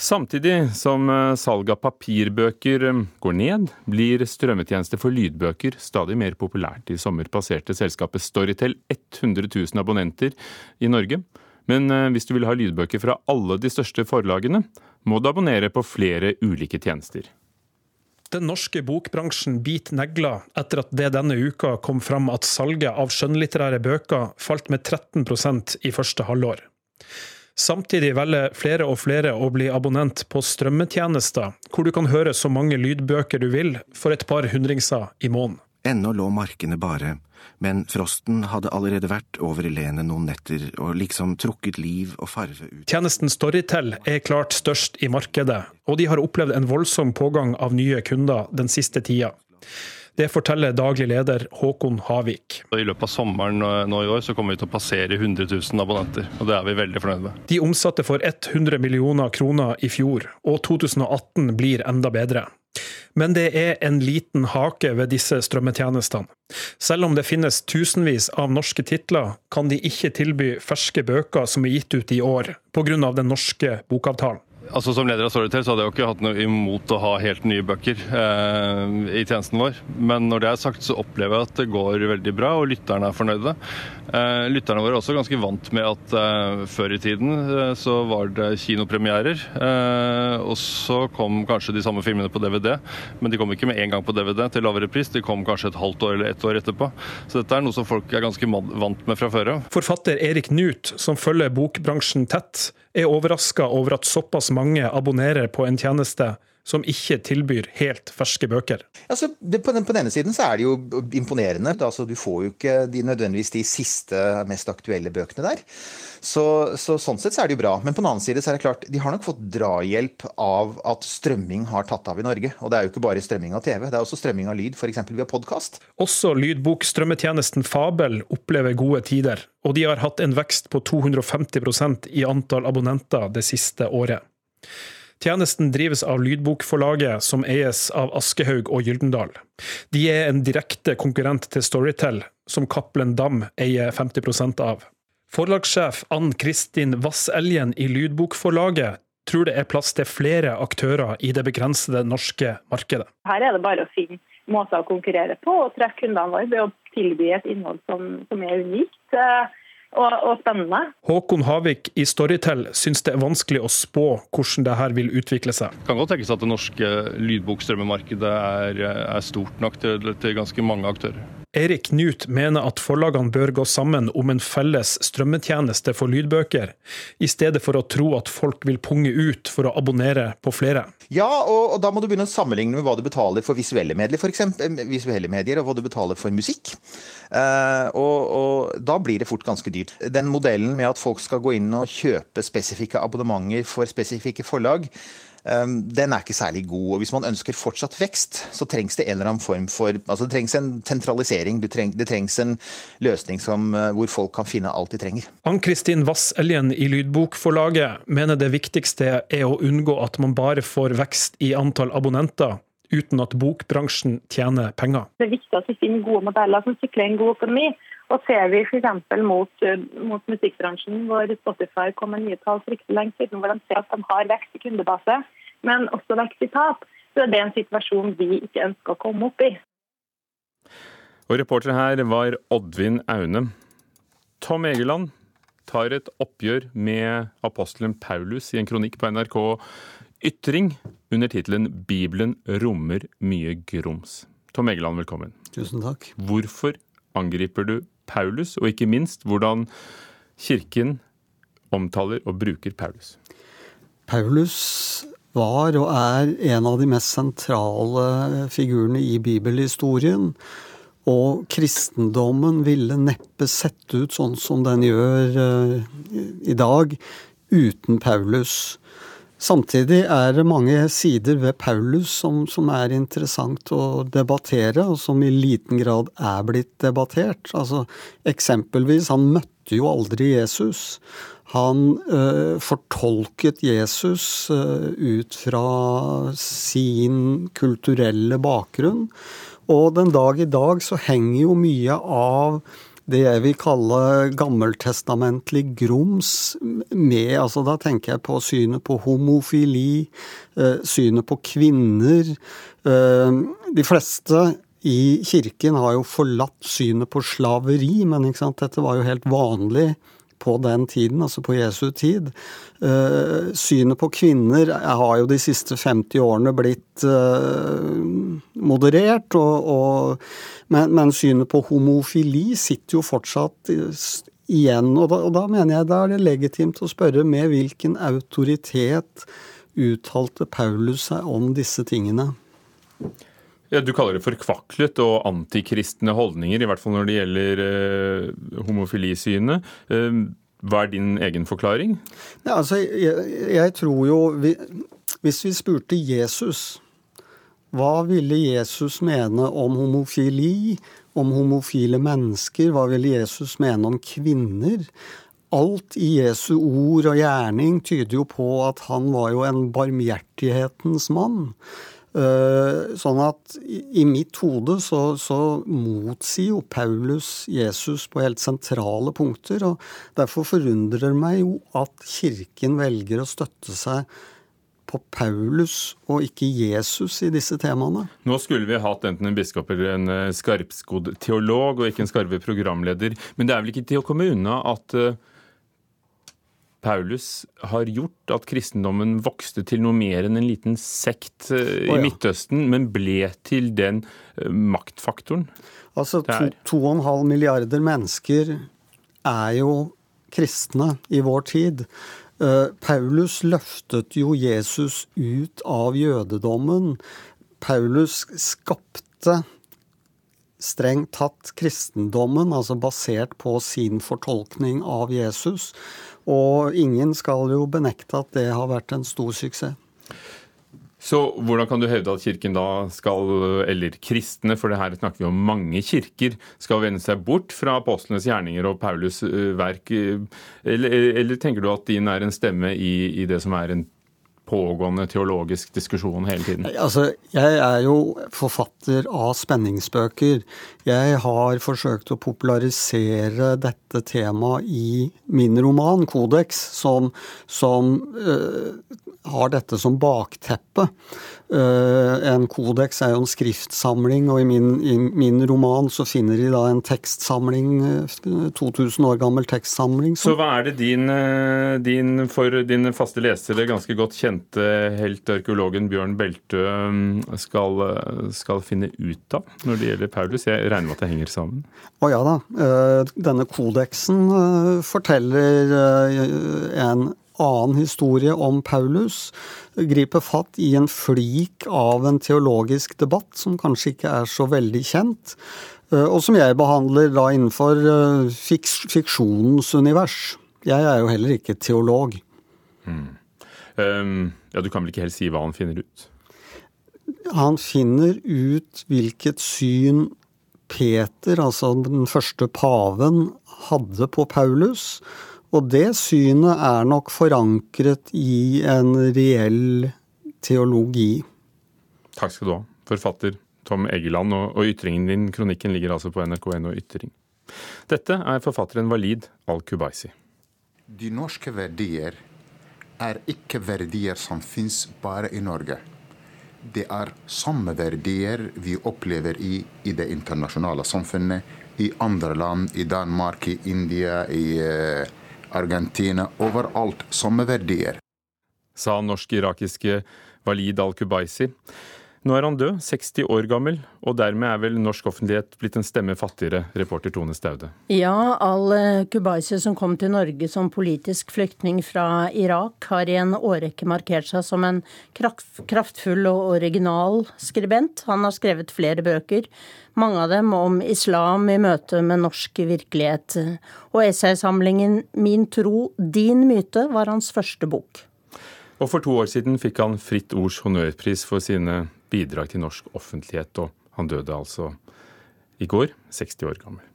Samtidig som eh, salget av papirbøker eh, går ned, blir strømmetjenester for lydbøker stadig mer populært. I sommer passerte selskapet Storytel 100 000 abonnenter i Norge. Men eh, hvis du vil ha lydbøker fra alle de største forlagene, må du abonnere på flere ulike tjenester. Den norske bokbransjen biter negler etter at det denne uka kom fram at salget av skjønnlitterære bøker falt med 13% i første halvår. Samtidig velger flere og flere å bli abonnent på strømmetjenester, hvor du kan høre så mange lydbøker du vil for et par hundringser i måneden. Ennå lå markene bare, men frosten hadde allerede vært over lenet noen netter og liksom trukket liv og farve ut. Tjenesten Storytel er klart størst i markedet, og de har opplevd en voldsom pågang av nye kunder den siste tida. Det forteller daglig leder Håkon Havik. I løpet av sommeren nå i år så kommer vi til å passere 100 000 abonnenter, og det er vi veldig fornøyd med. De omsatte for 100 millioner kroner i fjor, og 2018 blir enda bedre. Men det er en liten hake ved disse strømmetjenestene. Selv om det finnes tusenvis av norske titler, kan de ikke tilby ferske bøker som er gitt ut i år, pga. den norske bokavtalen. Altså Som leder av Storytel så hadde jeg jo ikke hatt noe imot å ha helt nye bøker eh, i tjenesten vår. Men når det er sagt, så opplever jeg at det går veldig bra, og lytterne er fornøyde. Eh, lytterne våre er også ganske vant med at eh, før i tiden eh, så var det kinopremierer. Eh, og så kom kanskje de samme filmene på DVD, men de kom ikke med en gang på DVD til lavere pris. De kom kanskje et halvt år eller ett år etterpå. Så dette er noe som folk er ganske vant med fra før av. Forfatter Erik Knut, som følger bokbransjen tett, er overraska over at såpass mange abonnerer på en tjeneste som ikke tilbyr helt ferske bøker. Altså, det, på, den, på, denne siden så er det jo imponerende. Altså, du får jo ikke de, nødvendigvis de siste, mest aktuelle bøkene der. Så, så, Sånn sett så er det jo bra. Men på den annen side så er det klart, de har nok fått drahjelp av at strømming har tatt av i Norge. Og det er jo ikke bare strømming av TV, det er også strømming av lyd, f.eks. via podkast. Også lydbokstrømmetjenesten Fabel opplever gode tider. Og de har hatt en vekst på 250% i antall abonnenter det siste året. Tjenesten drives av Lydbokforlaget, som eies av Aschehoug og Gyldendal. De er en direkte konkurrent til Storytel, som Cappelen Dam eier 50% av. Forlagssjef Ann Kristin Vasseljen i Lydbokforlaget tror det er plass til flere aktører i det begrensede norske markedet. Her er det bare å finne måter å konkurrere på og trekke kundene våre ved å tilby et innhold som, som er unikt og, og, spennende. Håkon Havik i Storytel syns det er vanskelig å spå hvordan det her vil utvikle seg. Det kan godt tenkes at det norske lydbokstrømmemarkedet er, er stort nok til, til ganske mange aktører. Erik Knut mener at forlagene bør gå sammen om en felles strømmetjeneste for lydbøker, i stedet for å tro at folk vil punge ut for å abonnere på flere. Ja, og, og da må du begynne å sammenligne med hva du betaler for visuelle medier, for eksempel, eh, visuelle medier og hva du betaler for musikk. Uh, og, og, da blir det fort ganske dyrt. Den modellen med at folk skal gå inn og kjøpe spesifikke abonnementer for spesifikke forlag, den er ikke særlig god. og Hvis man ønsker fortsatt vekst, så trengs det en eller annen form for altså Det trengs en sentralisering. Det trengs en løsning som, eh, hvor folk kan finne alt de trenger. Ann-Kristin Vasseljen i Lydbokforlaget mener det viktigste er å unngå at man bare får vekst i antall abonnenter uten at bokbransjen tjener penger. Det er viktig at vi finner gode modeller som sikrer en god økonomi. Og ser vi f.eks. Mot, eh, mot musikkbransjen, hvor Spotify kom med nye tall for ikke lenge siden, hvor de ser at de har vekst i kundebase, men også vekst i tap, så er det en situasjon vi ikke ønsker å komme opp i. Og Reporter her var Oddvin Aune. Tom Egeland tar et oppgjør med apostelen Paulus i en kronikk på NRK Ytring under tittelen 'Bibelen rommer mye grums'. Tom Egeland, velkommen. Tusen takk. Hvorfor angriper du Paulus, og ikke minst hvordan kirken omtaler og bruker Paulus. Paulus var og er en av de mest sentrale figurene i bibelhistorien. Og kristendommen ville neppe sett ut sånn som den gjør uh, i dag, uten Paulus. Samtidig er det mange sider ved Paulus som, som, er interessant å debattere, og som i liten grad er blitt debattert. Altså, eksempelvis, han møtte jo aldri Jesus. Han øh, fortolket Jesus øh, ut fra sin kulturelle bakgrunn. Og den dag i dag så henger jo mye av det jeg vil kalle gammeltestamentlig grums med altså Da tenker jeg på synet på homofili, eh, synet på kvinner. Eh, de fleste i kirken har jo forlatt synet på slaveri, men dette var jo helt vanlig på den tiden, altså på Jesu tid. Uh, synet på kvinner har jo de siste 50 årene blitt uh, moderert, og, og, men, men, synet på homofili sitter jo fortsatt igjen. Og da, og da mener jeg da er det legitimt å spørre med hvilken autoritet uttalte Paulus seg om disse tingene? Ja, Du kaller det forkvaklet og antikristne holdninger, i hvert fall når det gjelder eh, homofilisynet. Eh, hva er din egen forklaring? Ja, altså, jeg, jeg tror jo vi, Hvis vi spurte Jesus hva ville Jesus mene om homofili, om homofile mennesker? Hva ville Jesus mene om kvinner? Alt i Jesu ord og gjerning tyder jo på at han var jo en barmhjertighetens mann. Eh, sånn at i mitt hode så, så motsier jo Paulus Jesus på helt sentrale punkter. og Derfor forundrer det meg jo at Kirken velger å støtte seg på Paulus og ikke Jesus i disse temaene. Nå skulle vi hatt enten en biskop eller en eh, skarpskodd teolog, og ikke en skarve programleder. Men det er vel ikke til å komme unna at uh, Paulus har gjort at kristendommen vokste til noe mer enn en liten sekt ja. i Midtøsten, men ble til den uh, maktfaktoren Altså to, to og en halv milliarder mennesker er jo kristne i vår tid. Uh, Paulus løftet jo Jesus ut av jødedommen. Paulus skapte strengt tatt kristendommen, altså basert på sin fortolkning av Jesus. Og ingen skal jo benekte at det har vært en stor suksess. Så hvordan kan du hevde at kirken da skal, eller kristne, for det her snakker vi om mange kirker, skal vende seg bort fra apostlenes gjerninger og Paulus' verk? Eller, eller tenker du at din er en stemme i, i det som er en pågående teologisk diskusjon hele tiden? Altså, jeg er jo forfatter av spenningsbøker. Jeg har forsøkt å popularisere dette temaet i min roman 'Kodeks', som, som uh, har dette som bakteppe. Uh, en kodeks er jo en skriftsamling, og i min, i min, roman så finner de da en tekstsamling, 2000 eh, år gammel tekstsamling. Så hva er det din, din, for din faste lesere ganske godt kjente helt arkeologen Bjørn Beltø skal, skal, finne ut av når det gjelder Paulus? Jeg regner med at det henger sammen? Å ja da. Denne kodeksen forteller en annen historie om Paulus, griper fatt i en flik av en teologisk debatt som kanskje ikke er så veldig kjent, eh, og som jeg behandler da innenfor eh, fiksjonens univers. Jeg er jo heller ikke teolog. Mm. Um, ja, Du kan vel ikke helt si hva han finner ut? Han finner ut hvilket syn Peter, altså den første paven, hadde på Paulus og det synet er nok forankret i en reell teologi. Takk skal du ha, forfatter Tom Egeland. Og, og ytringen din, kronikken, ligger altså på nrk1 og Ytring. Dette er forfatteren Walid al-Kubaisi. De norske verdier er ikke verdier som fins bare i Norge. Det er samme verdier vi opplever i, i det internasjonale samfunnet, i andre land, i Danmark, i India, i uh, Argentina, overalt samme verdier. Sa norsk-irakiske Walid al-Kubaisi. Nå er han død, 60 år gammel, og dermed er vel norsk offentlighet blitt en stemme fattigere, reporter Tone Staude. Ja, al-Kubaisi som kom til Norge som politisk flyktning fra Irak, har i en årrekke markert seg som en kraftfull og original skribent. Han har skrevet flere bøker, mange av dem om islam i møte med norsk virkelighet. Og essaysamlingen Min tro, din myte var hans første bok. Og for to år siden fikk han Fritt Ords honnørpris for sine bidrag til norsk offentlighet, og han døde altså i går, 60 år gammel.